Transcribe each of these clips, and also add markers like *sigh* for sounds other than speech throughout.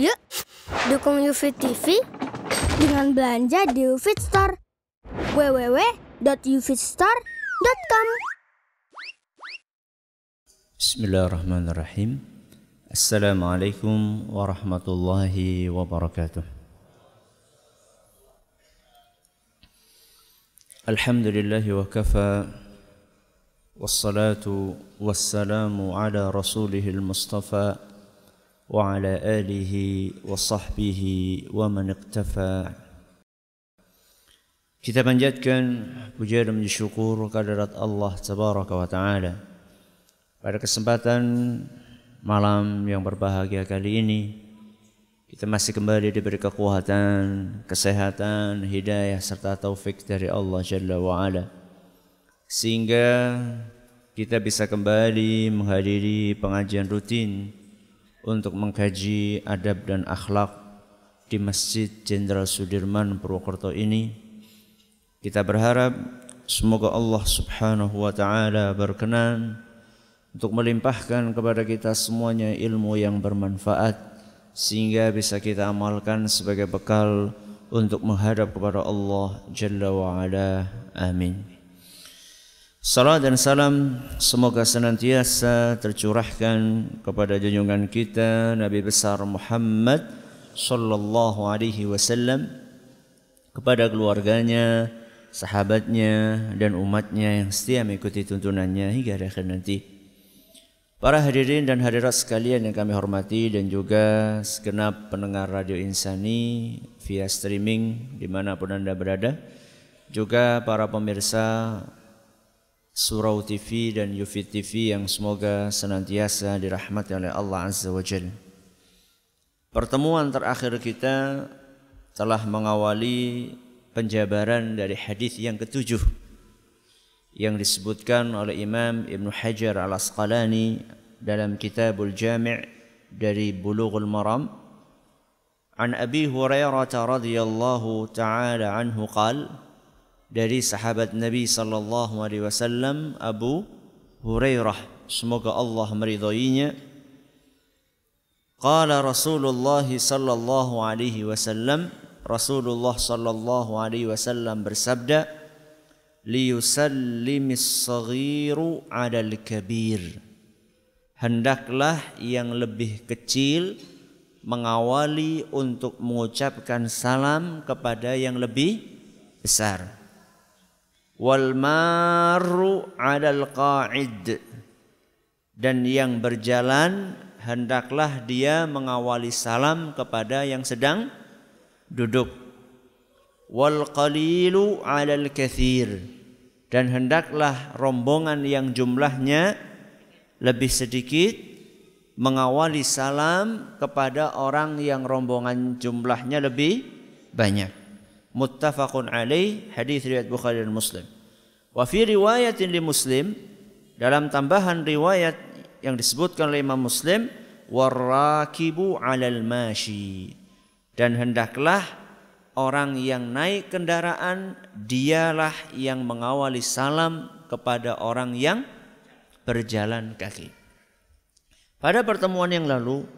Yuk, dukung UFIT TV dengan belanja di UFIT Store. www.ufitstore.com Bismillahirrahmanirrahim. Assalamualaikum warahmatullahi wabarakatuh. Alhamdulillah wa kafa wassalatu wassalamu ala rasulihil mustafa wa sahbihi wa man iqtafa Kita panjatkan puja dan syukur kehadirat Allah tabaraka wa taala pada kesempatan malam yang berbahagia kali ini kita masih kembali diberi kekuatan, kesehatan, hidayah serta taufik dari Allah Jalla wa Ala. Sehingga kita bisa kembali menghadiri pengajian rutin untuk mengkaji adab dan akhlak di Masjid Jenderal Sudirman Purwokerto ini. Kita berharap semoga Allah Subhanahu wa taala berkenan untuk melimpahkan kepada kita semuanya ilmu yang bermanfaat sehingga bisa kita amalkan sebagai bekal untuk menghadap kepada Allah Jalla wa Ala. Amin. Salam dan salam semoga senantiasa tercurahkan kepada junjungan kita Nabi besar Muhammad sallallahu alaihi wasallam kepada keluarganya, sahabatnya dan umatnya yang setia mengikuti tuntunannya hingga akhir nanti. Para hadirin dan hadirat sekalian yang kami hormati dan juga segenap pendengar Radio Insani via streaming di mana pun Anda berada. Juga para pemirsa Surau TV dan Yufid TV yang semoga senantiasa dirahmati oleh Allah Azza wa Jal. Pertemuan terakhir kita telah mengawali penjabaran dari hadis yang ketujuh yang disebutkan oleh Imam Ibn Hajar al-Asqalani dalam Kitabul Jami' dari Bulughul Maram An Abi Hurairah radhiyallahu taala anhu qal dari sahabat Nabi sallallahu alaihi wasallam Abu Hurairah. Semoga Allah meridhoinya. Qala Rasulullah sallallahu alaihi wasallam Rasulullah sallallahu alaihi wasallam bersabda liyusallimis saghiru 'alal kabir. Hendaklah yang lebih kecil mengawali untuk mengucapkan salam kepada yang lebih besar wal maru 'alal qa'id. Dan yang berjalan hendaklah dia mengawali salam kepada yang sedang duduk. Wal qalilu 'alal kathir. Dan hendaklah rombongan yang jumlahnya lebih sedikit mengawali salam kepada orang yang rombongan jumlahnya lebih banyak muttafaqun alaih hadis riwayat Bukhari dan Muslim wa fi riwayatin li Muslim dalam tambahan riwayat yang disebutkan oleh Imam Muslim warakibu 'alal mashi dan hendaklah orang yang naik kendaraan dialah yang mengawali salam kepada orang yang berjalan kaki. Pada pertemuan yang lalu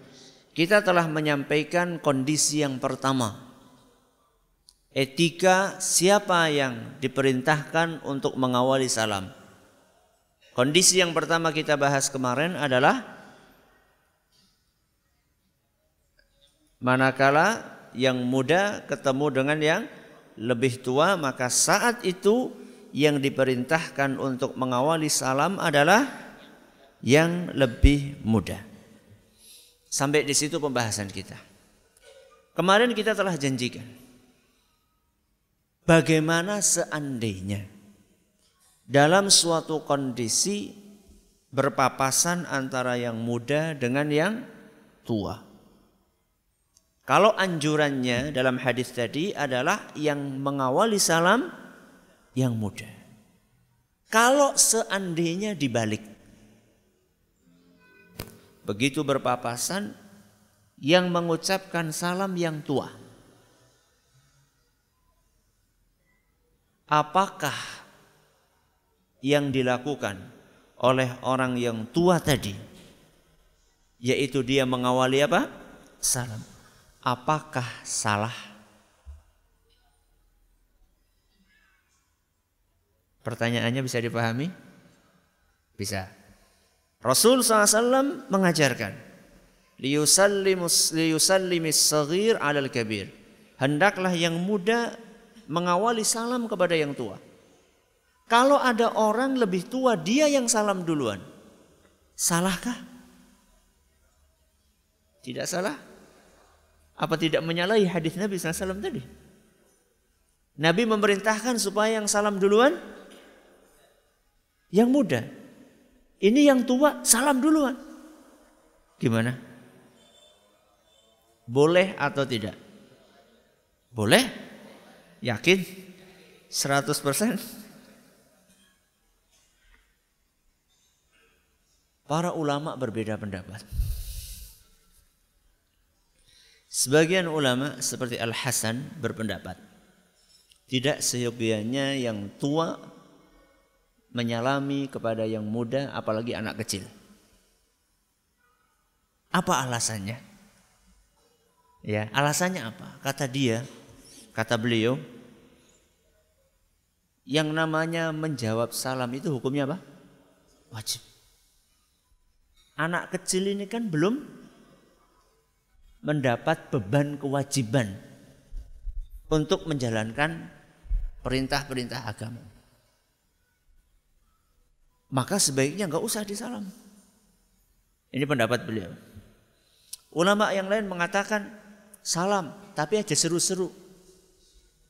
kita telah menyampaikan kondisi yang pertama. Etika siapa yang diperintahkan untuk mengawali salam. Kondisi yang pertama kita bahas kemarin adalah manakala yang muda ketemu dengan yang lebih tua maka saat itu yang diperintahkan untuk mengawali salam adalah yang lebih muda. Sampai di situ pembahasan kita. Kemarin kita telah janjikan bagaimana seandainya dalam suatu kondisi berpapasan antara yang muda dengan yang tua. Kalau anjurannya dalam hadis tadi adalah yang mengawali salam yang muda. Kalau seandainya dibalik. Begitu berpapasan yang mengucapkan salam yang tua. Apakah yang dilakukan oleh orang yang tua tadi yaitu dia mengawali apa? salam apakah salah? Pertanyaannya bisa dipahami? Bisa. Rasul SAW mengajarkan liyusallimis saghir alal kabir. Hendaklah yang muda mengawali salam kepada yang tua. Kalau ada orang lebih tua, dia yang salam duluan. Salahkah? Tidak salah. Apa tidak menyalahi hadis Nabi SAW tadi? Nabi memerintahkan supaya yang salam duluan yang muda. Ini yang tua salam duluan. Gimana? Boleh atau tidak? Boleh? Yakin? 100%? Para ulama berbeda pendapat. Sebagian ulama seperti Al Hasan berpendapat tidak seyogianya yang tua menyalami kepada yang muda apalagi anak kecil. Apa alasannya? Ya, alasannya apa? Kata dia, kata beliau, yang namanya menjawab salam itu hukumnya apa? Wajib. Anak kecil ini kan belum mendapat beban kewajiban untuk menjalankan perintah-perintah agama. Maka sebaiknya nggak usah disalam. Ini pendapat beliau. Ulama yang lain mengatakan salam, tapi aja seru-seru.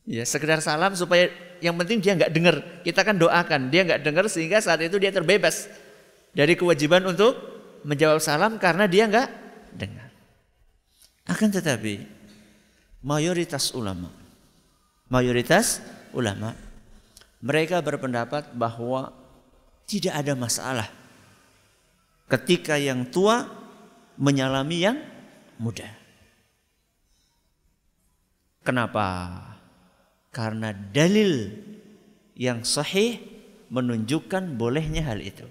Ya, sekedar salam supaya yang penting dia nggak dengar. Kita kan doakan, dia nggak dengar sehingga saat itu dia terbebas dari kewajiban untuk menjawab salam karena dia enggak dengar. Akan tetapi mayoritas ulama mayoritas ulama mereka berpendapat bahwa tidak ada masalah ketika yang tua menyalami yang muda. Kenapa? Karena dalil yang sahih menunjukkan bolehnya hal itu.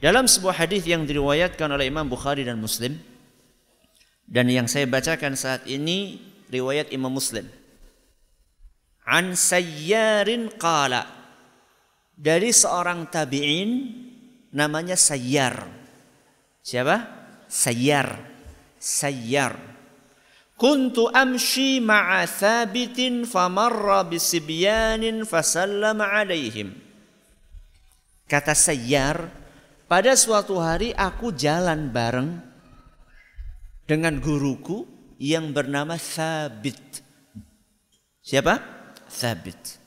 Dalam sebuah hadis yang diriwayatkan oleh Imam Bukhari dan Muslim dan yang saya bacakan saat ini riwayat Imam Muslim. An Sayyarin qala dari seorang tabi'in namanya Sayyar. Siapa? Sayyar. Sayyar. Kuntu amshi ma'a thabitin famarra bisibyanin fasallama alaihim. Kata Sayyar, pada suatu hari aku jalan bareng dengan guruku yang bernama Thabit. Siapa? Thabit.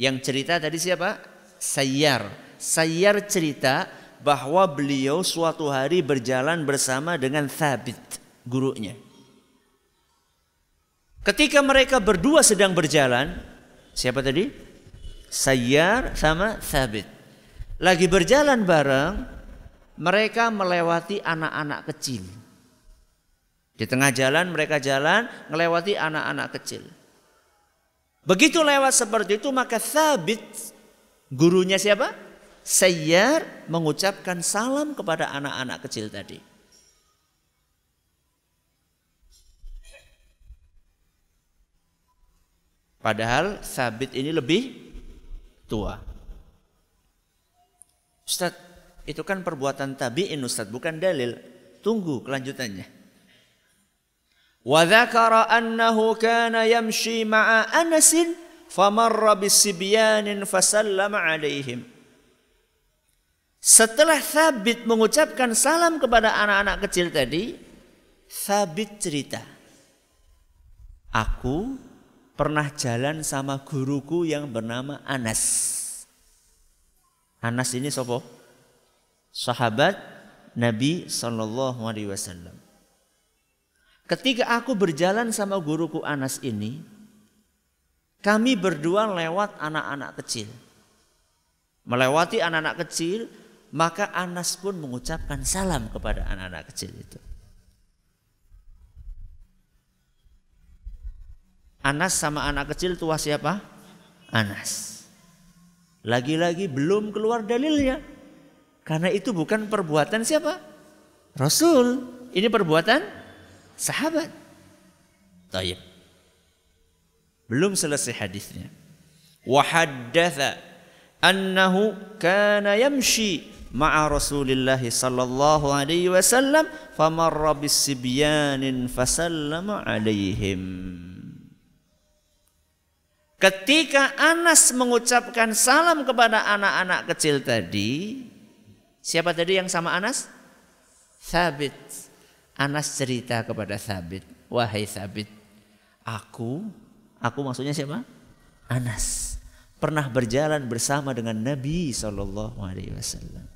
Yang cerita tadi siapa? Sayyar. Sayyar cerita bahwa beliau suatu hari berjalan bersama dengan Thabit, gurunya. Ketika mereka berdua sedang berjalan, siapa tadi? Sayyar sama Thabit. Lagi berjalan bareng, mereka melewati anak-anak kecil. Di tengah jalan mereka jalan melewati anak-anak kecil. Begitu lewat seperti itu maka Thabit gurunya siapa? Sayyar mengucapkan salam kepada anak-anak kecil tadi. Padahal Thabit ini lebih tua. Ustaz, itu kan perbuatan tabi'in Ustaz, bukan dalil. Tunggu kelanjutannya. Wa dzakara annahu kana yamshi ma'a Anas famarra bisibyanin fasallama alaihim. Setelah Thabit mengucapkan salam kepada anak-anak kecil tadi, Thabit cerita, Aku pernah jalan sama guruku yang bernama Anas. Anas ini sopo? Sahabat Nabi Shallallahu Alaihi Wasallam. Ketika aku berjalan sama guruku Anas ini, kami berdua lewat anak-anak kecil. Melewati anak-anak kecil, maka Anas pun mengucapkan salam kepada anak-anak kecil itu. Anas sama anak kecil tua siapa? Anas. Lagi-lagi belum keluar dalilnya. Karena itu bukan perbuatan siapa? Rasul. Ini perbuatan sahabat. Tayyib. Belum selesai hadisnya. Wa haddatha annahu kana yamshi ma'a Rasulillah sallallahu alaihi wasallam famarra bisibyanin fasallama alaihim. Ketika Anas mengucapkan salam kepada anak-anak kecil tadi, siapa tadi yang sama Anas? Thabit. Anas cerita kepada Thabit, wahai Thabit, aku, aku maksudnya siapa? Anas pernah berjalan bersama dengan Nabi Shallallahu Alaihi Wasallam.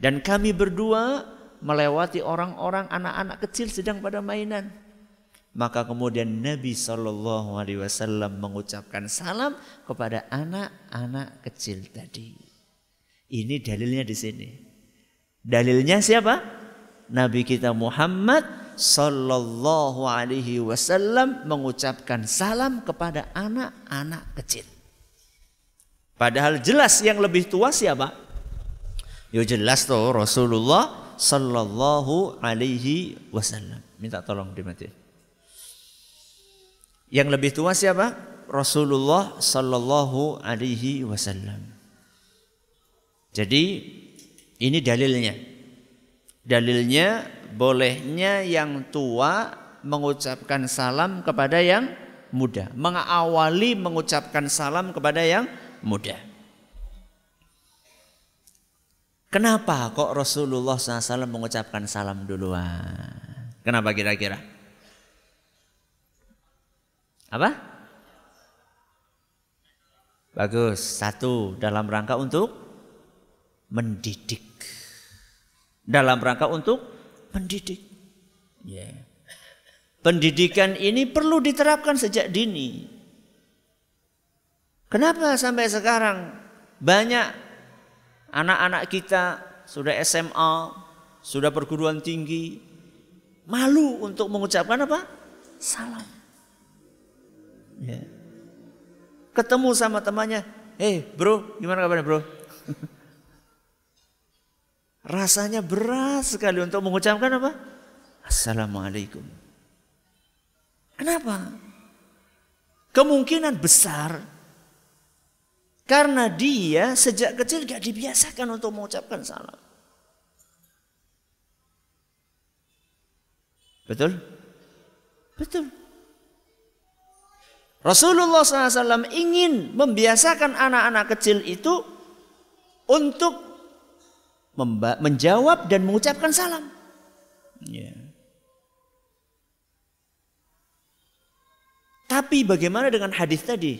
Dan kami berdua melewati orang-orang anak-anak kecil sedang pada mainan. Maka kemudian Nabi Shallallahu Alaihi Wasallam mengucapkan salam kepada anak-anak kecil tadi. Ini dalilnya di sini. Dalilnya siapa? Nabi kita Muhammad Sallallahu Alaihi Wasallam mengucapkan salam kepada anak-anak kecil. Padahal jelas yang lebih tua siapa? Yo jelas tuh Rasulullah Sallallahu Alaihi Wasallam. Minta tolong dimatiin. Yang lebih tua siapa? Rasulullah Sallallahu Alaihi Wasallam. Jadi ini dalilnya. Dalilnya bolehnya yang tua mengucapkan salam kepada yang muda. Mengawali mengucapkan salam kepada yang muda. Kenapa kok Rasulullah SAW mengucapkan salam duluan? Kenapa kira-kira? Apa? Bagus. Satu, dalam rangka untuk mendidik. Dalam rangka untuk mendidik. Ya. Pendidikan ini perlu diterapkan sejak dini. Kenapa sampai sekarang banyak anak-anak kita sudah SMA, sudah perguruan tinggi, malu untuk mengucapkan apa? Salam. Ya. Ketemu sama temannya, hey, bro, gimana kabarnya bro? *laughs* Rasanya berat sekali untuk mengucapkan apa? Assalamualaikum. Kenapa? Kemungkinan besar karena dia sejak kecil gak dibiasakan untuk mengucapkan salam. Betul? Betul. Rasulullah SAW ingin membiasakan anak-anak kecil itu untuk menjawab dan mengucapkan salam. Ya. Tapi bagaimana dengan hadis tadi?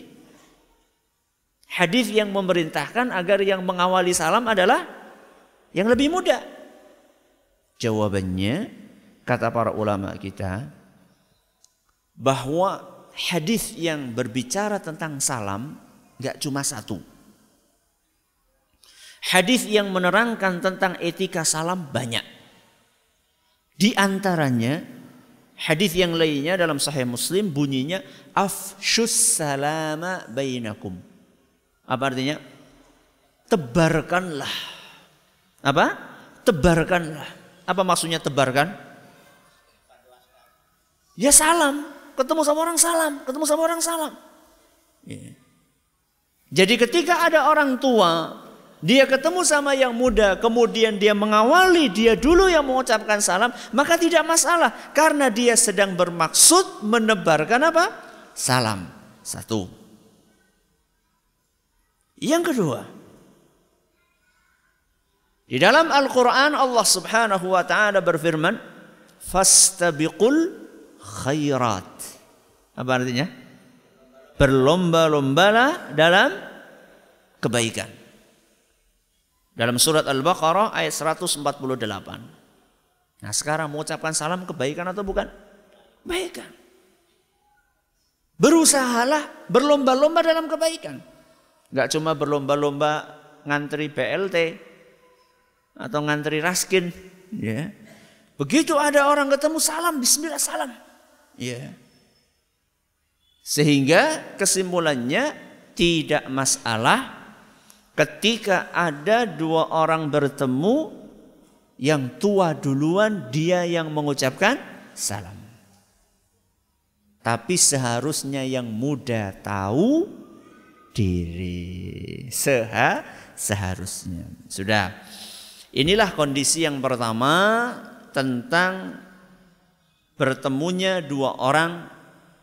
Hadis yang memerintahkan agar yang mengawali salam adalah yang lebih muda. Jawabannya kata para ulama kita bahwa hadis yang berbicara tentang salam nggak cuma satu. Hadis yang menerangkan tentang etika salam banyak. Di antaranya hadis yang lainnya dalam Sahih Muslim bunyinya afshus salama bainakum. Apa artinya? Tebarkanlah. Apa? Tebarkanlah. Apa maksudnya tebarkan? Ya salam. Ketemu sama orang salam. Ketemu sama orang salam. Ya. Jadi ketika ada orang tua dia ketemu sama yang muda, kemudian dia mengawali dia dulu yang mengucapkan salam, maka tidak masalah karena dia sedang bermaksud menebarkan apa? Salam. Satu. Yang kedua, di dalam Al-Qur'an Allah Subhanahu wa taala berfirman, "Fastabiqul khairat." Apa artinya? Berlomba-lombalah dalam kebaikan. Dalam surat Al-Baqarah ayat 148. Nah sekarang mengucapkan salam kebaikan atau bukan? Kebaikan. Berusahalah berlomba-lomba dalam kebaikan. Gak cuma berlomba-lomba ngantri BLT atau ngantri raskin. Ya. Begitu ada orang ketemu salam, Bismillah salam. Ya. Sehingga kesimpulannya tidak masalah ketika ada dua orang bertemu Yang tua duluan dia yang mengucapkan salam. Tapi seharusnya yang muda tahu diri. Seha, seharusnya. Sudah. Inilah kondisi yang pertama tentang bertemunya dua orang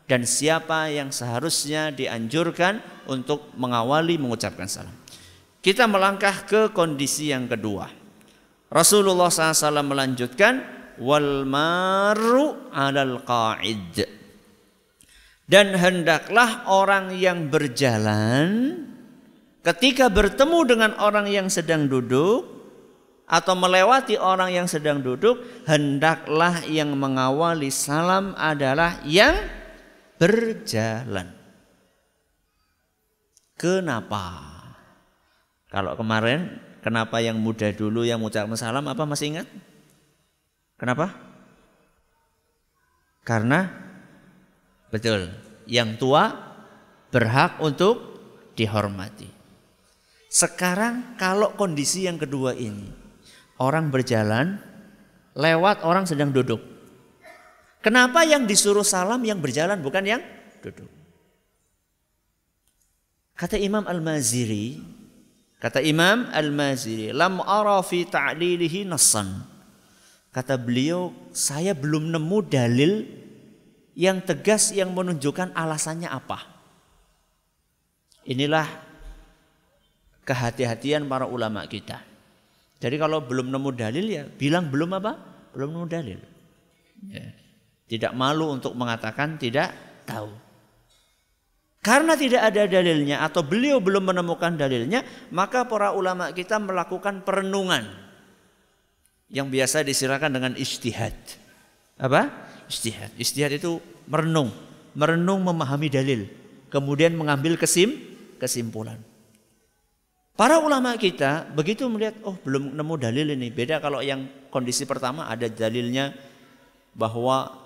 dan siapa yang seharusnya dianjurkan untuk mengawali mengucapkan salam. Kita melangkah ke kondisi yang kedua. Rasulullah SAW melanjutkan wal maru alal qa'id. Dan hendaklah orang yang berjalan ketika bertemu dengan orang yang sedang duduk atau melewati orang yang sedang duduk, hendaklah yang mengawali salam adalah yang berjalan. Kenapa? Kalau kemarin, kenapa yang muda dulu yang mengucapkan salam apa masih ingat? Kenapa? Karena betul, yang tua berhak untuk dihormati. Sekarang kalau kondisi yang kedua ini, orang berjalan, lewat orang sedang duduk. Kenapa yang disuruh salam yang berjalan bukan yang duduk? Kata Imam Al-Maziri, kata Imam Al-Maziri, lam ara fi ta'lilihi nassan. Kata beliau, saya belum nemu dalil yang tegas yang menunjukkan alasannya apa. Inilah kehati-hatian para ulama kita. Jadi kalau belum nemu dalil ya bilang belum apa? Belum nemu dalil. Ya. Tidak malu untuk mengatakan tidak tahu. Karena tidak ada dalilnya atau beliau belum menemukan dalilnya, maka para ulama kita melakukan perenungan yang biasa disirakan dengan istihad. Apa? Istihad. Istihad itu merenung, merenung memahami dalil, kemudian mengambil kesim kesimpulan. Para ulama kita begitu melihat, oh belum nemu dalil ini. Beda kalau yang kondisi pertama ada dalilnya bahwa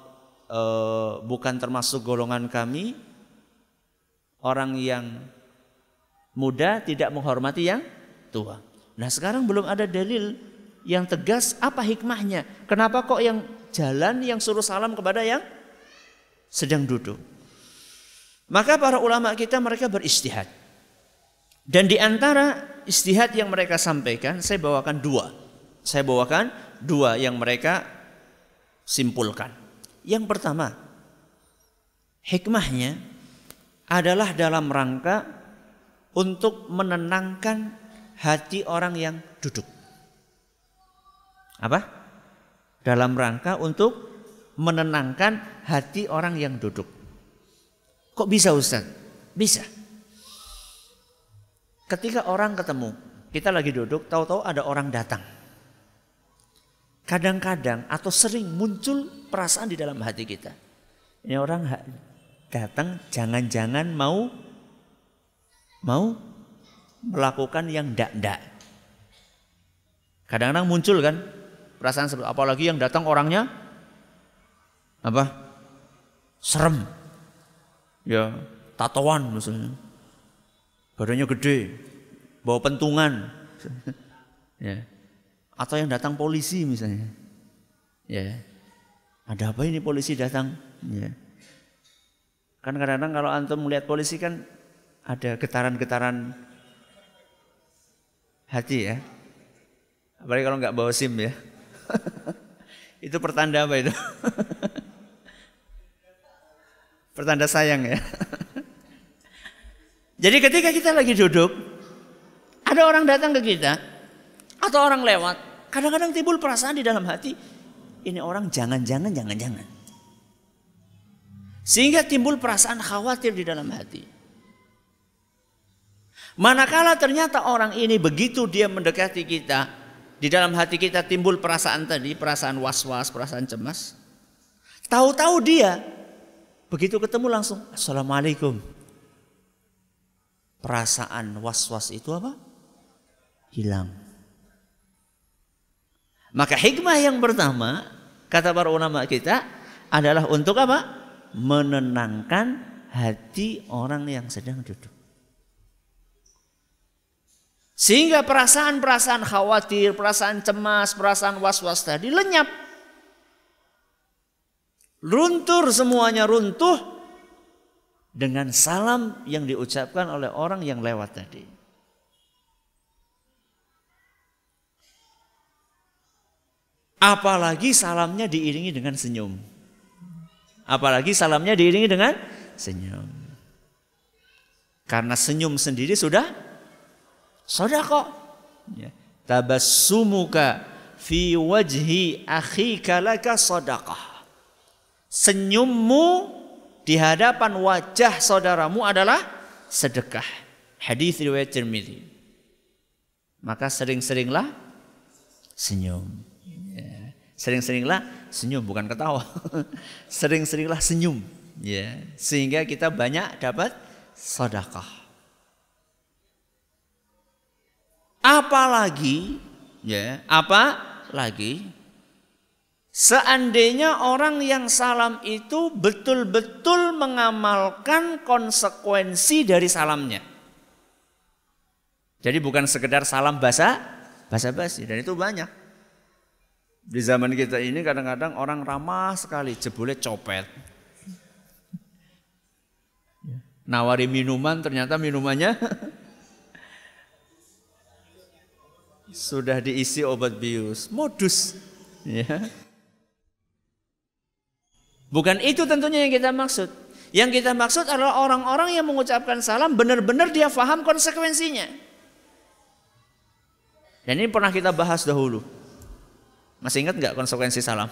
e, bukan termasuk golongan kami orang yang muda tidak menghormati yang tua. Nah sekarang belum ada dalil yang tegas apa hikmahnya. Kenapa kok yang jalan yang suruh salam kepada yang sedang duduk. Maka para ulama kita mereka beristihad. Dan di antara istihad yang mereka sampaikan, saya bawakan dua. Saya bawakan dua yang mereka simpulkan. Yang pertama, hikmahnya adalah dalam rangka untuk menenangkan hati orang yang duduk. Apa? Dalam rangka untuk menenangkan hati orang yang duduk. Kok bisa Ustaz? Bisa. Ketika orang ketemu, kita lagi duduk, tahu-tahu ada orang datang. Kadang-kadang atau sering muncul perasaan di dalam hati kita. Ini orang datang jangan-jangan mau mau melakukan yang ndak-ndak. Kadang-kadang muncul kan perasaan seperti apalagi yang datang orangnya apa? Serem. Ya, tatoan misalnya badannya gede, bawa pentungan, *laughs* ya. Atau yang datang polisi misalnya, ya. Ada apa ini polisi datang? Ya. Kan kadang-kadang kalau antum melihat polisi kan ada getaran-getaran hati ya. Apalagi kalau nggak bawa SIM ya. *laughs* itu pertanda apa itu? *laughs* pertanda sayang ya. *laughs* Jadi ketika kita lagi duduk, ada orang datang ke kita atau orang lewat, kadang-kadang timbul perasaan di dalam hati, ini orang jangan-jangan, jangan-jangan. Sehingga timbul perasaan khawatir di dalam hati. Manakala ternyata orang ini begitu dia mendekati kita, di dalam hati kita timbul perasaan tadi, perasaan was-was, perasaan cemas. Tahu-tahu dia begitu ketemu langsung, Assalamualaikum perasaan was-was itu apa? Hilang. Maka hikmah yang pertama, kata para ulama kita, adalah untuk apa? Menenangkan hati orang yang sedang duduk. Sehingga perasaan-perasaan khawatir, perasaan cemas, perasaan was-was tadi lenyap. Runtur semuanya runtuh dengan salam yang diucapkan oleh orang yang lewat tadi. Apalagi salamnya diiringi dengan senyum. Apalagi salamnya diiringi dengan senyum. Karena senyum sendiri sudah sodako. Ya. Tabassumuka fi wajhi akhika laka sodakah. Senyummu di hadapan wajah saudaramu adalah sedekah. Hadis riwayat Tirmidzi. Maka sering-seringlah senyum. Sering-seringlah senyum bukan ketawa. *laughs* Sering-seringlah senyum ya sehingga kita banyak dapat sedekah. Apalagi ya, apa lagi seandainya orang yang salam itu betul-betul mengamalkan konsekuensi dari salamnya. Jadi bukan sekedar salam basa basa basi dan itu banyak. Di zaman kita ini kadang-kadang orang ramah sekali, jebule copet. Nawari minuman ternyata minumannya *laughs* sudah diisi obat bius, modus. Ya. Bukan itu tentunya yang kita maksud. Yang kita maksud adalah orang-orang yang mengucapkan salam benar-benar dia faham konsekuensinya. Dan ini pernah kita bahas dahulu. Masih ingat nggak konsekuensi salam?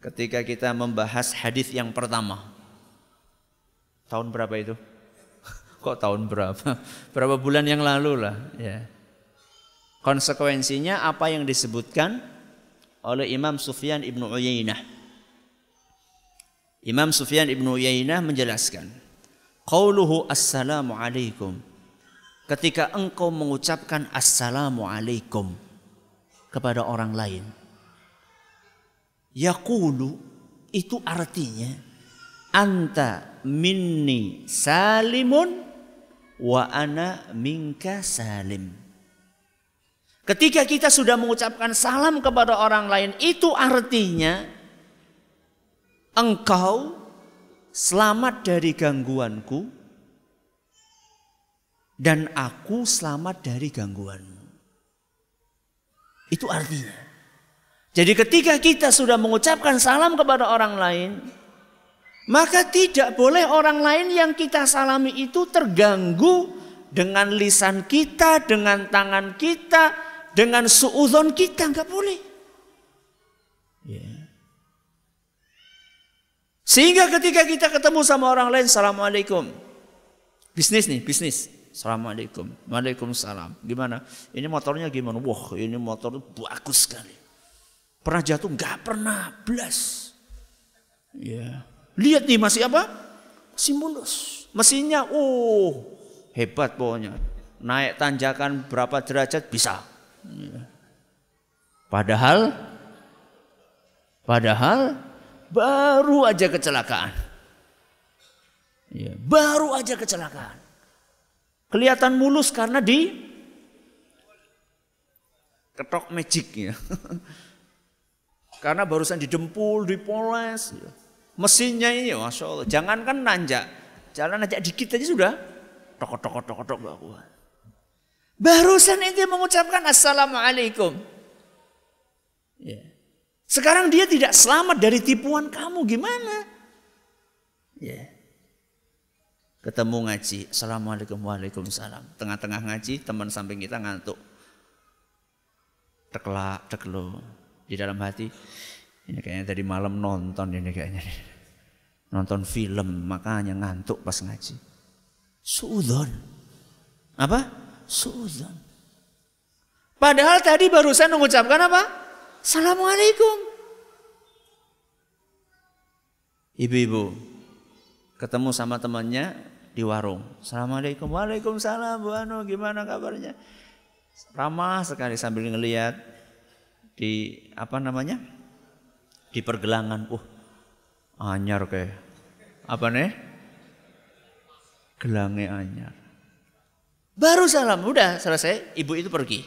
Ketika kita membahas hadis yang pertama. Tahun berapa itu? *laughs* Kok tahun berapa? *laughs* Berapa bulan yang lalu lah, ya. Konsekuensinya apa yang disebutkan oleh Imam Sufyan ibnu Uyainah. Imam Sufyan ibnu Uyainah menjelaskan, Qauluhu assalamu alaikum. Ketika engkau mengucapkan assalamu alaikum kepada orang lain. Yakulu itu artinya anta minni salimun wa ana minka salim. Ketika kita sudah mengucapkan salam kepada orang lain itu artinya engkau selamat dari gangguanku dan aku selamat dari gangguanmu. Itu artinya. Jadi ketika kita sudah mengucapkan salam kepada orang lain, maka tidak boleh orang lain yang kita salami itu terganggu dengan lisan kita, dengan tangan kita, dengan suudon kita, nggak boleh. Yeah. Sehingga ketika kita ketemu sama orang lain, Assalamualaikum. Bisnis nih, bisnis. Assalamualaikum. Waalaikumsalam. Gimana? Ini motornya gimana? Wah, ini motor bagus sekali. Pernah jatuh? Enggak pernah. Blas. Ya. Lihat nih masih apa? Masih mulus. Mesinnya, oh hebat pokoknya. Naik tanjakan berapa derajat bisa. Ya. Padahal, padahal baru aja kecelakaan. Ya, baru aja kecelakaan. Kelihatan mulus karena di ketok magic ya. *laughs* karena barusan didempul, dipoles. Ya. Mesinnya ini, masya Allah. Jangankan nanjak, jalan nanjak dikit aja sudah tok tok tok tok. Barusan itu mengucapkan assalamualaikum. Ya. Sekarang dia tidak selamat dari tipuan kamu, gimana? Ya. Ketemu ngaji, Assalamualaikum Waalaikumsalam. Tengah-tengah ngaji, teman samping kita ngantuk. Teklak, teklo. Di dalam hati, ini kayaknya tadi malam nonton ini kayaknya. Nonton film, makanya ngantuk pas ngaji. Suudon. Apa? Suudon. Padahal tadi barusan mengucapkan apa? Assalamualaikum. Ibu-ibu, ketemu sama temannya di warung. Assalamualaikum, waalaikumsalam, Bu Anu, gimana kabarnya? Ramah sekali sambil ngelihat di apa namanya di pergelangan. Uh, anyar kayak apa nih? Gelangnya anyar. Baru salam, udah selesai, ibu itu pergi.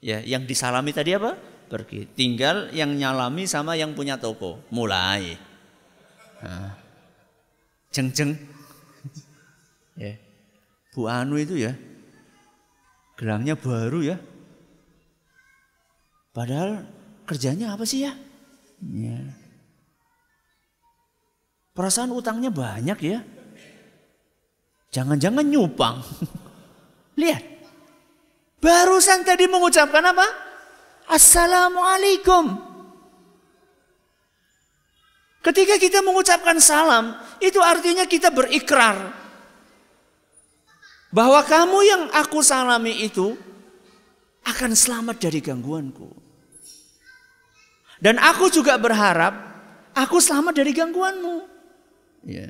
Ya, yang disalami tadi apa? Pergi. Tinggal yang nyalami sama yang punya toko. Mulai. Nah. Jeng jeng. Ya. Bu Anu itu ya. Gelangnya baru ya. Padahal kerjanya apa sih ya? Ya. Perasaan utangnya banyak ya. Jangan-jangan nyupang. *laughs* Lihat. Barusan tadi mengucapkan apa? Assalamualaikum. Ketika kita mengucapkan salam, itu artinya kita berikrar bahwa kamu yang aku salami itu akan selamat dari gangguanku. Dan aku juga berharap aku selamat dari gangguanmu. Ya.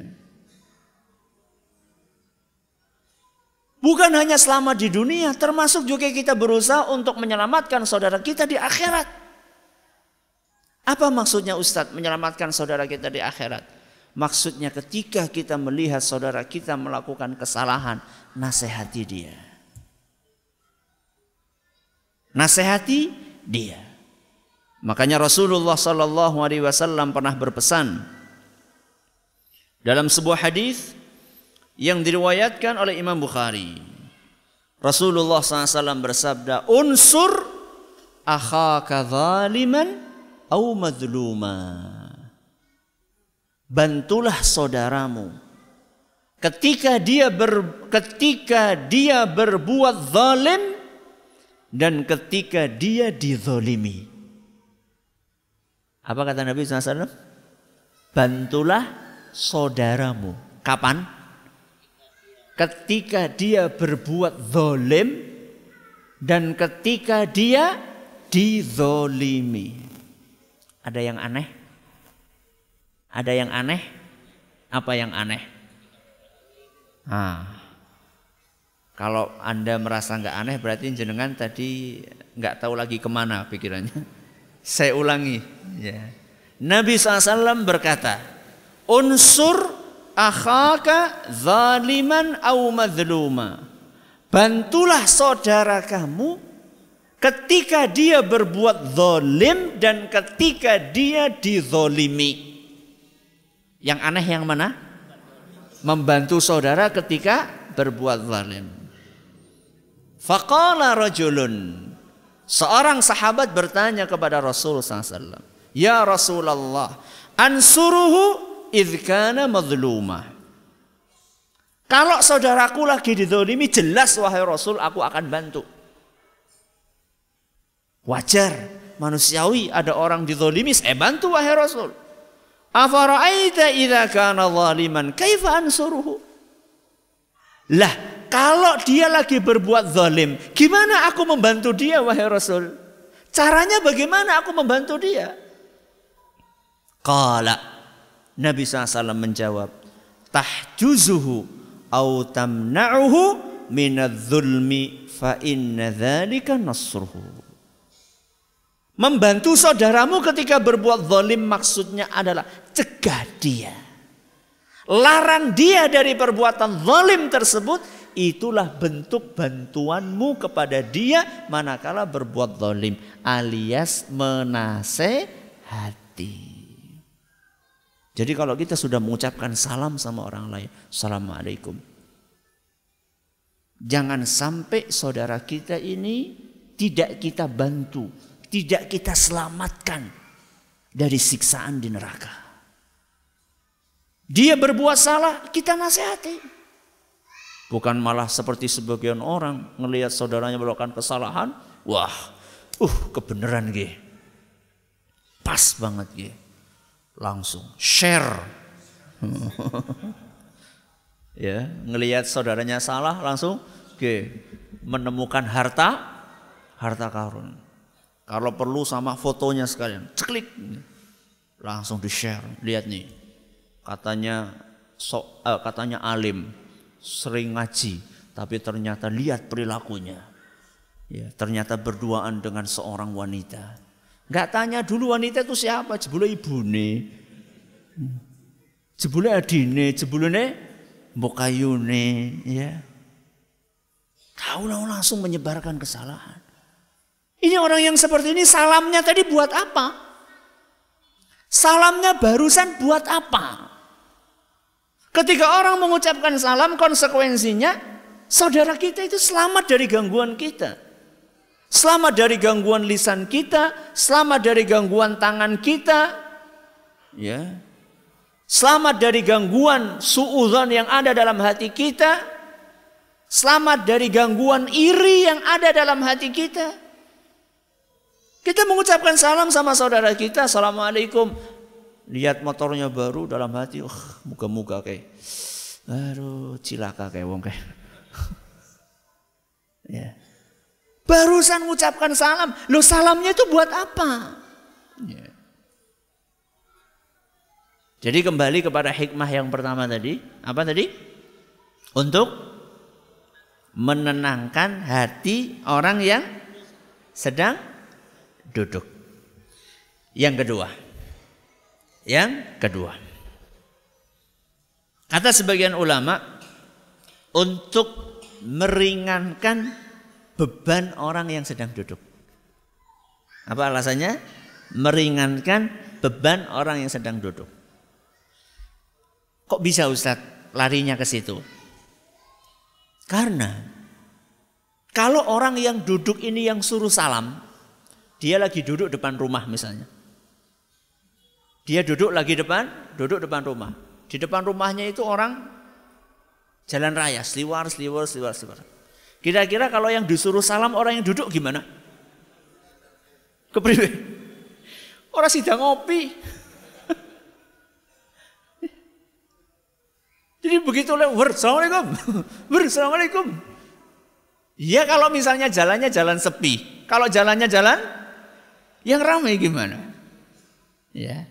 Bukan hanya selamat di dunia, termasuk juga kita berusaha untuk menyelamatkan saudara kita di akhirat. Apa maksudnya Ustadz menyelamatkan saudara kita di akhirat? Maksudnya ketika kita melihat saudara kita melakukan kesalahan, nasihati dia. Nasihati dia. Makanya Rasulullah Sallallahu Alaihi Wasallam pernah berpesan dalam sebuah hadis yang diriwayatkan oleh Imam Bukhari. Rasulullah SAW bersabda, "Unsur akhaka zaliman au madluma." Bantulah saudaramu ketika dia ber, ketika dia berbuat zalim dan ketika dia dizalimi. Apa kata Nabi SAW? Bantulah saudaramu. Kapan? ketika dia berbuat zolim dan ketika dia dizolimi. Ada yang aneh? Ada yang aneh? Apa yang aneh? Nah, kalau anda merasa nggak aneh berarti jenengan tadi nggak tahu lagi ke mana pikirannya. *laughs* Saya ulangi. Ya. Nabi SAW berkata, unsur akhaka zaliman au madluma. Bantulah saudara kamu ketika dia berbuat zalim dan ketika dia dizolimi. Yang aneh yang mana? Membantu saudara ketika berbuat zalim. Faqala rajulun. Seorang sahabat bertanya kepada Rasul SAW. Ya Rasulullah, ansuruhu idkana madluma. Kalau saudaraku lagi didolimi jelas wahai Rasul aku akan bantu. Wajar, manusiawi ada orang didolimi saya bantu wahai Rasul. Afara'aita idza kana zaliman kaifa ansuruhu? Lah, kalau dia lagi berbuat zalim, gimana aku membantu dia wahai Rasul? Caranya bagaimana aku membantu dia? Qala Nabi SAW menjawab, tahjuzuhu au tamna'uhu minadzulmi fa inna dzalika nasruhu. Membantu saudaramu ketika berbuat zalim maksudnya adalah cegah dia. Larang dia dari perbuatan zalim tersebut itulah bentuk bantuanmu kepada dia manakala berbuat zalim alias menasehati. Jadi kalau kita sudah mengucapkan salam sama orang lain, Assalamualaikum. Jangan sampai saudara kita ini tidak kita bantu, tidak kita selamatkan dari siksaan di neraka. Dia berbuat salah, kita nasihati. Bukan malah seperti sebagian orang melihat saudaranya melakukan kesalahan, wah, uh kebenaran gitu. Pas banget gitu langsung share. *laughs* ya, ngelihat saudaranya salah langsung oke, menemukan harta harta karun. Kalau perlu sama fotonya sekalian, ceklik langsung di-share. Lihat nih. Katanya so, eh, katanya alim, sering ngaji, tapi ternyata lihat perilakunya. Ya, ternyata berduaan dengan seorang wanita Enggak tanya dulu wanita itu siapa, jebule ibune. Jebule adine, jebulene mbok kayune, ya. Tahu-tahu langsung menyebarkan kesalahan. Ini orang yang seperti ini salamnya tadi buat apa? Salamnya barusan buat apa? Ketika orang mengucapkan salam konsekuensinya saudara kita itu selamat dari gangguan kita. Selamat dari gangguan lisan kita, selamat dari gangguan tangan kita. Ya. Selamat dari gangguan suudzon yang ada dalam hati kita. Selamat dari gangguan iri yang ada dalam hati kita. Kita mengucapkan salam sama saudara kita, Assalamualaikum. Lihat motornya baru dalam hati, oh, muka-muka kayak, aduh cilaka kayak wong kayak. *laughs* ya. Barusan mengucapkan salam, lo salamnya itu buat apa? Ya. Jadi kembali kepada hikmah yang pertama tadi, apa tadi? Untuk menenangkan hati orang yang sedang duduk. Yang kedua. Yang kedua. Kata sebagian ulama untuk meringankan beban orang yang sedang duduk. Apa alasannya? Meringankan beban orang yang sedang duduk. Kok bisa Ustadz larinya ke situ? Karena kalau orang yang duduk ini yang suruh salam, dia lagi duduk depan rumah misalnya. Dia duduk lagi depan, duduk depan rumah. Di depan rumahnya itu orang jalan raya, seliwar, seliwar, seliwar, seliwar. Kira-kira kalau yang disuruh salam orang yang duduk gimana? Kepriwe? Orang sidang ngopi. *laughs* Jadi begitu lewat, Assalamualaikum. *laughs* Assalamualaikum. Ya kalau misalnya jalannya jalan sepi. Kalau jalannya jalan yang ramai gimana? Ya.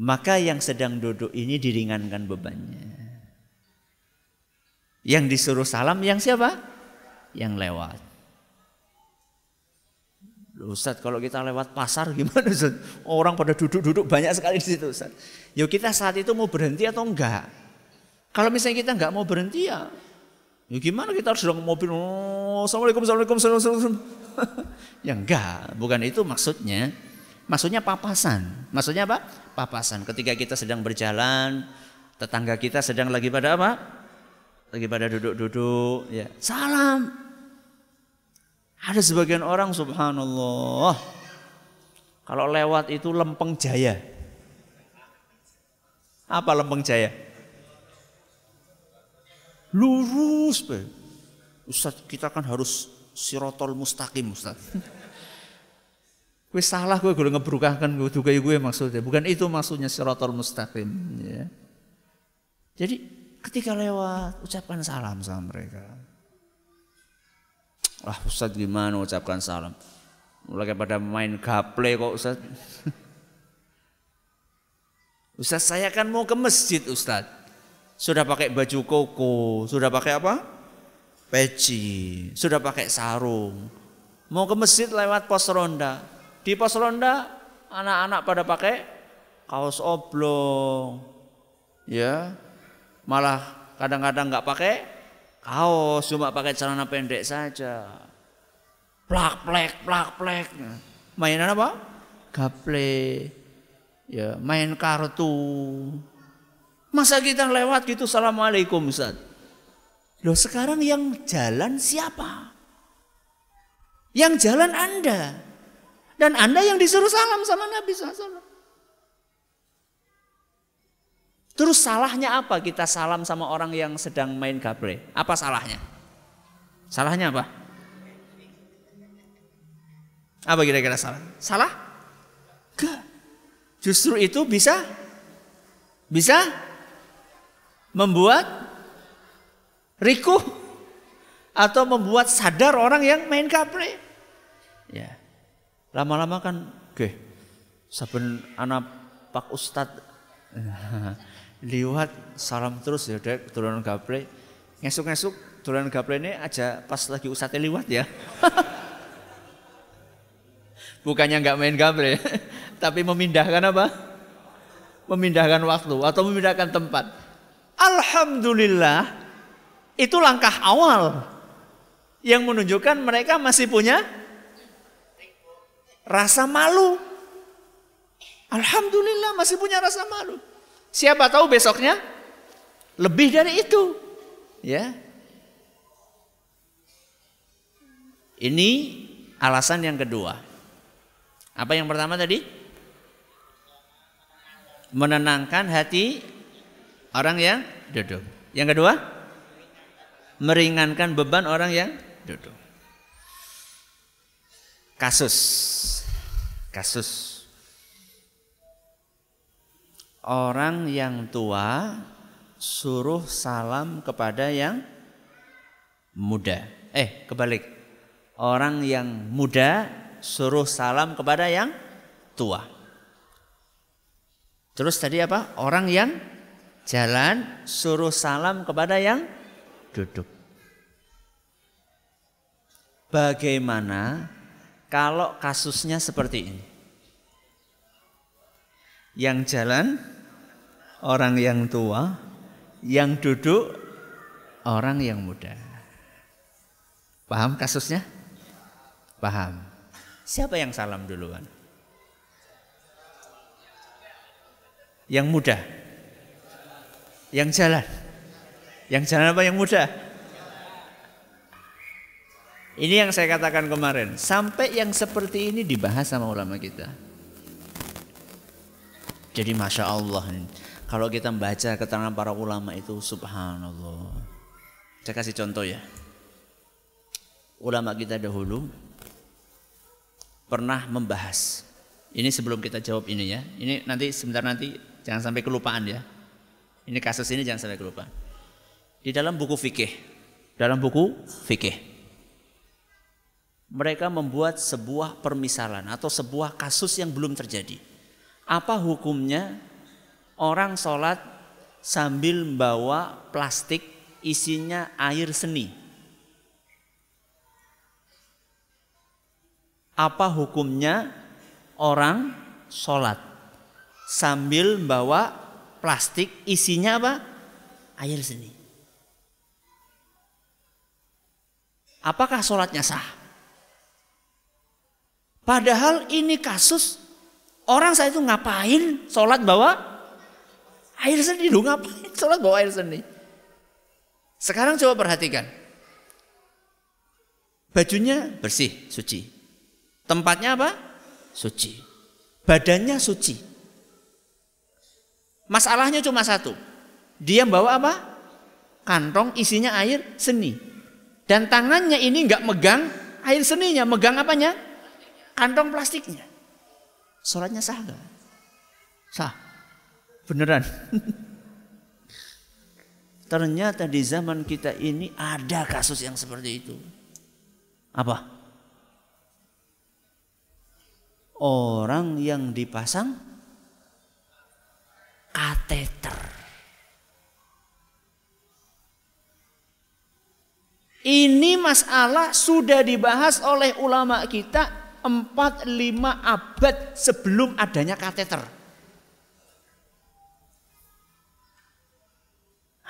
Maka yang sedang duduk ini diringankan bebannya. Yang disuruh salam yang siapa? Yang lewat. Ustaz kalau kita lewat pasar gimana Ustaz? Orang pada duduk-duduk banyak sekali di situ Ustaz. Yuk kita saat itu mau berhenti atau enggak? Kalau misalnya kita enggak mau berhenti ya Ya gimana kita harus dalam mobil, oh, Assalamualaikum, Assalamualaikum, Assalamualaikum. *laughs* ya enggak, bukan itu maksudnya. Maksudnya papasan. Maksudnya apa? Papasan. Ketika kita sedang berjalan, tetangga kita sedang lagi pada apa? Lagi pada duduk-duduk, ya. Salam. Ada sebagian orang subhanallah. Kalau lewat itu lempeng jaya. Apa lempeng jaya? Lurus be. Ustaz kita kan harus sirotol mustaqim Ustaz. Gue salah gue gue ngebrukakan gue juga gue maksudnya. Bukan itu maksudnya sirotol mustaqim. Ya. Jadi ketika lewat ucapkan salam sama mereka. Ah Ustaz gimana ucapkan salam? Mulai pada main gaple kok Ustaz. Ustaz saya kan mau ke masjid Ustaz sudah pakai baju koko, sudah pakai apa? Peci, sudah pakai sarung. Mau ke masjid lewat pos ronda. Di pos ronda anak-anak pada pakai kaos oblong. Ya. Malah kadang-kadang nggak pakai kaos, cuma pakai celana pendek saja. Plak plek plak plek. Mainan apa? Gaple. Ya, main kartu. Masa kita lewat gitu Assalamualaikum Ustaz. Loh sekarang yang jalan siapa? Yang jalan Anda. Dan Anda yang disuruh salam sama Nabi SAW. Terus salahnya apa kita salam sama orang yang sedang main gaple? Apa salahnya? Salahnya apa? Apa kira-kira salah? Salah? Gak. Justru itu bisa bisa membuat rikuh atau membuat sadar orang yang main kapre. Ya. Lama-lama kan oke. Saben anak Pak Ustad *laughs* liwat salam terus ya dek turunan kapre. Ngesuk-ngesuk turunan kapre ini aja pas lagi ustadz liwat ya. *laughs* Bukannya nggak main kapre, *laughs* tapi memindahkan apa? Memindahkan waktu atau memindahkan tempat. Alhamdulillah itu langkah awal. Yang menunjukkan mereka masih punya rasa malu. Alhamdulillah masih punya rasa malu. Siapa tahu besoknya lebih dari itu. Ya. Ini alasan yang kedua. Apa yang pertama tadi? Menenangkan hati orang yang duduk. Yang kedua? Meringankan beban orang yang duduk. Kasus. Kasus orang yang tua suruh salam kepada yang muda. Eh, kebalik. Orang yang muda suruh salam kepada yang tua. Terus tadi apa? Orang yang jalan suruh salam kepada yang duduk. Bagaimana kalau kasusnya seperti ini? Yang jalan orang yang tua, yang duduk orang yang muda. Paham kasusnya? Paham. Siapa yang salam duluan? Yang muda. Yang jalan. Yang jalan apa yang muda? Ini yang saya katakan kemarin. Sampai yang seperti ini dibahas sama ulama kita. Jadi masya Allah. Kalau kita membaca keterangan para ulama itu subhanallah. Saya kasih contoh ya. Ulama kita dahulu pernah membahas. Ini sebelum kita jawab ini ya. Ini nanti sebentar nanti jangan sampai kelupaan ya. Ini kasus ini jangan sampai kelupaan. Di dalam buku fikih, dalam buku fikih, mereka membuat sebuah permisalan atau sebuah kasus yang belum terjadi. Apa hukumnya orang sholat sambil membawa plastik isinya air seni. Apa hukumnya orang sholat sambil membawa plastik isinya apa? Air seni. Apakah sholatnya sah? Padahal ini kasus orang saya itu ngapain sholat bawa Air seni dong ngapain sholat bawa air seni? Sekarang coba perhatikan. Bajunya bersih, suci. Tempatnya apa? Suci. Badannya suci. Masalahnya cuma satu. Dia bawa apa? Kantong isinya air seni. Dan tangannya ini nggak megang air seninya, megang apanya? Kantong plastiknya. Sholatnya sah gak? Sah. Beneran. *laughs* Ternyata di zaman kita ini ada kasus yang seperti itu. Apa? Orang yang dipasang kateter. Ini masalah sudah dibahas oleh ulama kita 4-5 abad sebelum adanya kateter.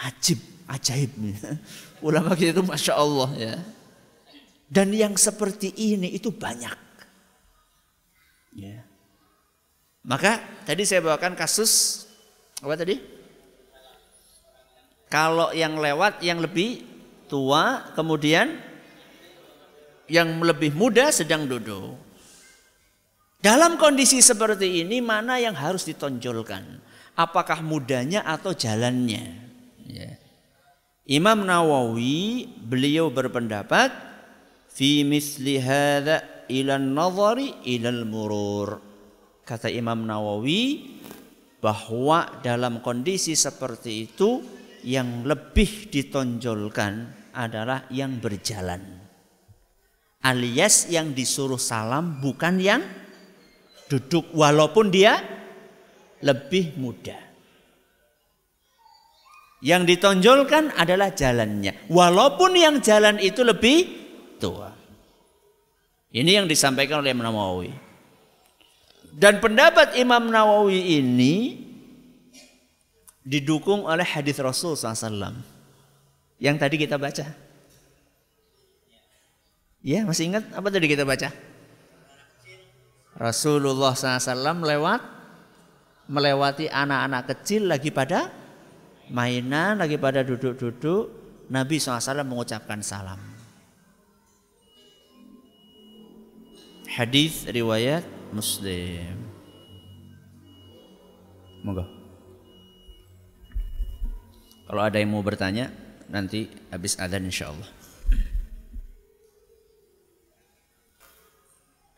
Ajib, ajaib. *laughs* Ulama kita itu Masya Allah ya. Dan yang seperti ini itu banyak. Ya. Maka tadi saya bawakan kasus apa tadi? Kalau yang lewat yang lebih tua, kemudian yang lebih muda sedang duduk. Dalam kondisi seperti ini mana yang harus ditonjolkan? Apakah mudanya atau jalannya? Ya. Imam Nawawi beliau berpendapat fi misli hadza ila nazari ila murur. Kata Imam Nawawi bahwa dalam kondisi seperti itu yang lebih ditonjolkan adalah yang berjalan. Alias yang disuruh salam bukan yang duduk walaupun dia lebih muda. Yang ditonjolkan adalah jalannya. Walaupun yang jalan itu lebih tua. Ini yang disampaikan oleh Imam Nawawi. Dan pendapat Imam Nawawi ini didukung oleh hadis Rasul SAW yang tadi kita baca. Ya, masih ingat apa tadi kita baca? Rasulullah SAW lewat melewati anak-anak kecil lagi pada mainan, lagi pada duduk-duduk. Nabi SAW mengucapkan salam. Hadis riwayat Muslim. Moga Kalau ada yang mau bertanya Nanti habis adzan insya Allah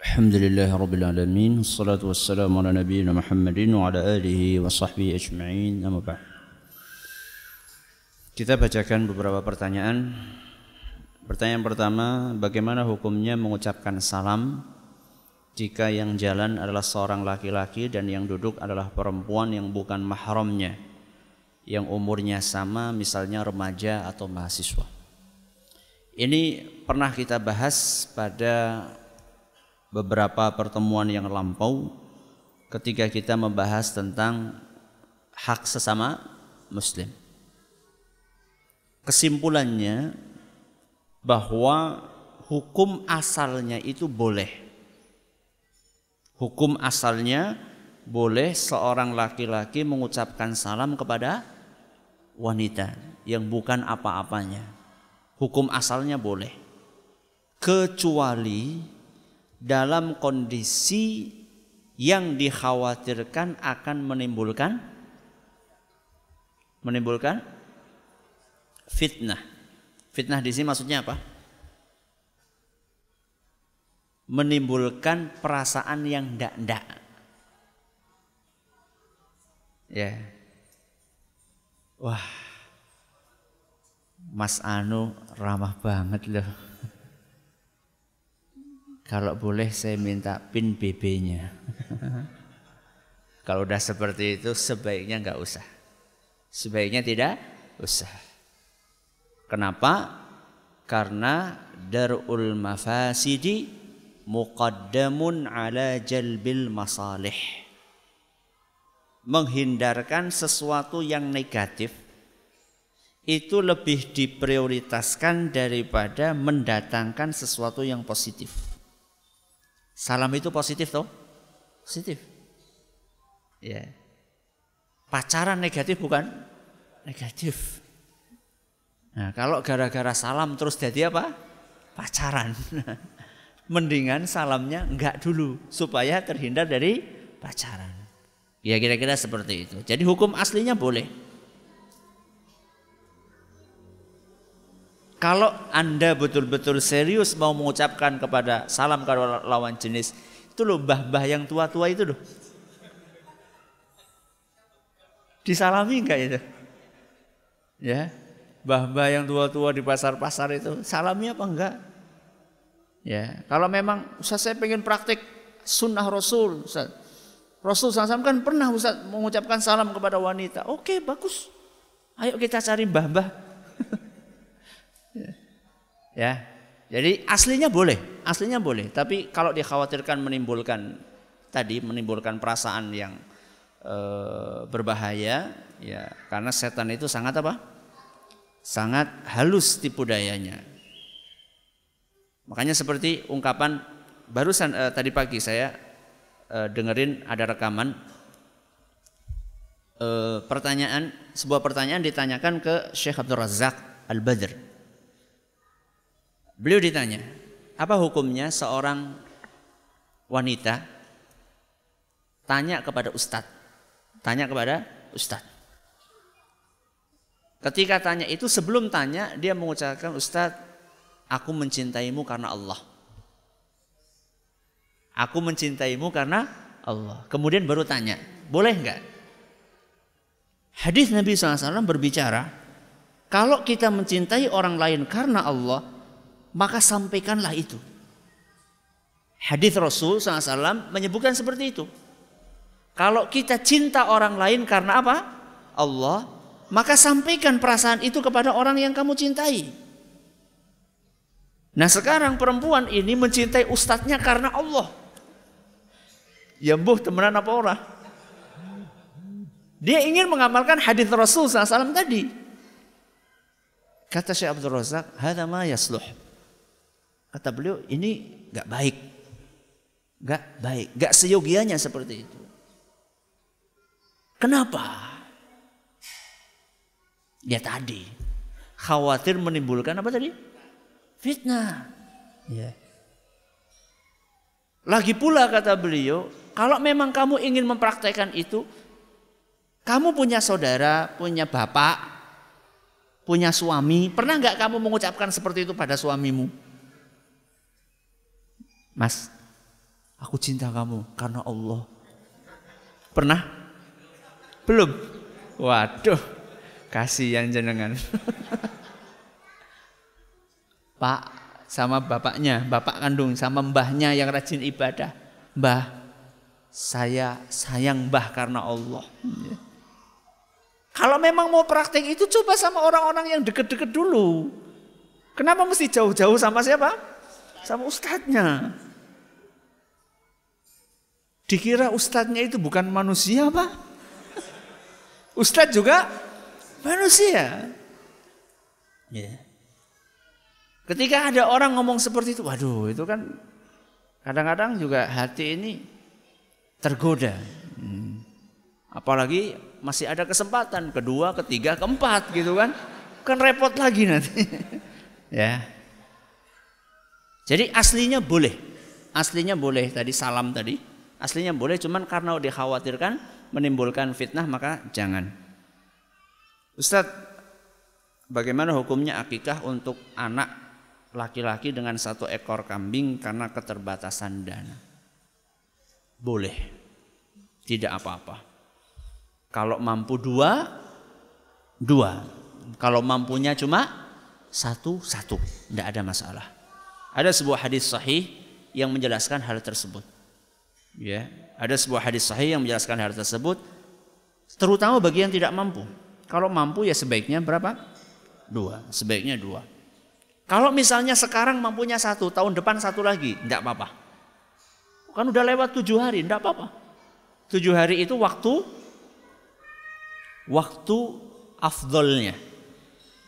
Alhamdulillah Rabbil Alamin. Assalatu wassalamu ala nabiyina Muhammadin Wa ala alihi wa sahbihi ajma'in. Kita bacakan beberapa pertanyaan. Pertanyaan pertama, bagaimana hukumnya mengucapkan salam? Jika yang jalan adalah seorang laki-laki Dan yang duduk adalah perempuan yang bukan mahramnya Yang umurnya sama misalnya remaja atau mahasiswa Ini pernah kita bahas pada beberapa pertemuan yang lampau ketika kita membahas tentang hak sesama muslim. Kesimpulannya bahwa hukum asalnya itu boleh. Hukum asalnya boleh seorang laki-laki mengucapkan salam kepada wanita yang bukan apa-apanya. Hukum asalnya boleh. Kecuali dalam kondisi yang dikhawatirkan akan menimbulkan menimbulkan fitnah. Fitnah di sini maksudnya apa? Menimbulkan perasaan yang ndak-ndak. Ya. Wah. Mas Anu ramah banget loh. Kalau boleh saya minta pin BB-nya. *laughs* Kalau udah seperti itu sebaiknya nggak usah. Sebaiknya tidak usah. Kenapa? Karena darul mafasidi muqaddamun ala jalbil masalih. Menghindarkan sesuatu yang negatif itu lebih diprioritaskan daripada mendatangkan sesuatu yang positif. Salam itu positif toh? Positif. Ya. Pacaran negatif bukan? Negatif. Nah, kalau gara-gara salam terus jadi apa? Pacaran. *laughs* Mendingan salamnya enggak dulu supaya terhindar dari pacaran. Ya kira-kira seperti itu. Jadi hukum aslinya boleh. Kalau Anda betul-betul serius mau mengucapkan kepada salam kepada lawan jenis, itu loh mbah-mbah yang tua-tua itu loh. Disalami enggak itu? Ya, mbah-mbah yang tua-tua di pasar-pasar itu, salami apa enggak? Ya, kalau memang Ustaz saya pengen praktik sunnah Rasul, Ustaz. Rasul SAW kan pernah Ustaz mengucapkan salam kepada wanita. Oke, bagus. Ayo kita cari mbah-mbah *laughs* Ya. Jadi aslinya boleh, aslinya boleh. Tapi kalau dikhawatirkan menimbulkan tadi menimbulkan perasaan yang e, berbahaya, ya karena setan itu sangat apa? Sangat halus tipu dayanya. Makanya seperti ungkapan barusan e, tadi pagi saya e, dengerin ada rekaman e, pertanyaan sebuah pertanyaan ditanyakan ke Syekh Abdul Razak Al Badr Beliau ditanya, apa hukumnya seorang wanita tanya kepada ustadz? Tanya kepada ustadz. Ketika tanya itu sebelum tanya dia mengucapkan ustadz, aku mencintaimu karena Allah. Aku mencintaimu karena Allah. Kemudian baru tanya, boleh nggak? Hadis Nabi SAW berbicara, kalau kita mencintai orang lain karena Allah, maka sampaikanlah itu. Hadis Rasul SAW menyebutkan seperti itu. Kalau kita cinta orang lain karena apa? Allah, maka sampaikan perasaan itu kepada orang yang kamu cintai. Nah sekarang perempuan ini mencintai ustadznya karena Allah. Ya buh temenan apa orang? Dia ingin mengamalkan hadis Rasul SAW tadi. Kata Syekh Abdul Razak, "Hadza ma yasluh." Kata beliau, ini nggak baik. Nggak baik, nggak seyogianya seperti itu. Kenapa? Ya tadi, khawatir menimbulkan apa tadi? Fitnah. Ya. Lagi pula kata beliau, kalau memang kamu ingin mempraktekkan itu, kamu punya saudara, punya bapak, punya suami, pernah nggak kamu mengucapkan seperti itu pada suamimu? Mas, aku cinta kamu karena Allah. Pernah? Belum? Waduh, kasihan jenengan. *laughs* Pak sama bapaknya, bapak kandung sama mbahnya yang rajin ibadah. Mbah, saya sayang mbah karena Allah. Kalau memang mau praktek itu coba sama orang-orang yang deket-deket dulu. Kenapa mesti jauh-jauh sama siapa? Sama ustadznya. Dikira ustadznya itu bukan manusia apa? Ustadz juga manusia. Ya. Ketika ada orang ngomong seperti itu, waduh itu kan kadang-kadang juga hati ini tergoda. Hmm. Apalagi masih ada kesempatan kedua, ketiga, keempat gitu kan. Kan repot lagi nanti. *laughs* ya. Jadi aslinya boleh. Aslinya boleh tadi salam tadi. Aslinya boleh cuman karena dikhawatirkan menimbulkan fitnah maka jangan. Ustadz, bagaimana hukumnya akikah untuk anak laki-laki dengan satu ekor kambing karena keterbatasan dana? Boleh. Tidak apa-apa. Kalau mampu dua, dua. Kalau mampunya cuma satu, satu. Tidak ada masalah. Ada sebuah hadis sahih yang menjelaskan hal tersebut. Ya, ada sebuah hadis sahih yang menjelaskan hal tersebut, terutama bagi yang tidak mampu. Kalau mampu ya sebaiknya berapa? Dua. Sebaiknya dua. Kalau misalnya sekarang mampunya satu, tahun depan satu lagi, tidak apa-apa. Kan udah lewat tujuh hari, tidak apa-apa. Tujuh hari itu waktu waktu afdolnya.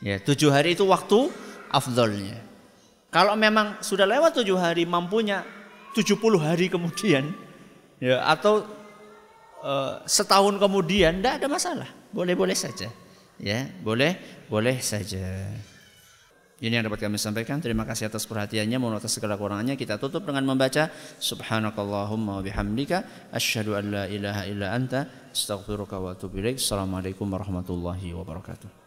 Ya, tujuh hari itu waktu afdolnya. Kalau memang sudah lewat tujuh hari mampunya tujuh puluh hari kemudian ya atau uh, setahun kemudian tidak ada masalah. Boleh-boleh saja. Ya, boleh, boleh saja. Ini yang dapat kami sampaikan. Terima kasih atas perhatiannya. Mohon atas segala kurangannya. Kita tutup dengan membaca Subhanakallahumma wa bihamdika asyhadu an la ilaha illa anta astaghfiruka wa atubu ilaik. Assalamualaikum warahmatullahi wabarakatuh.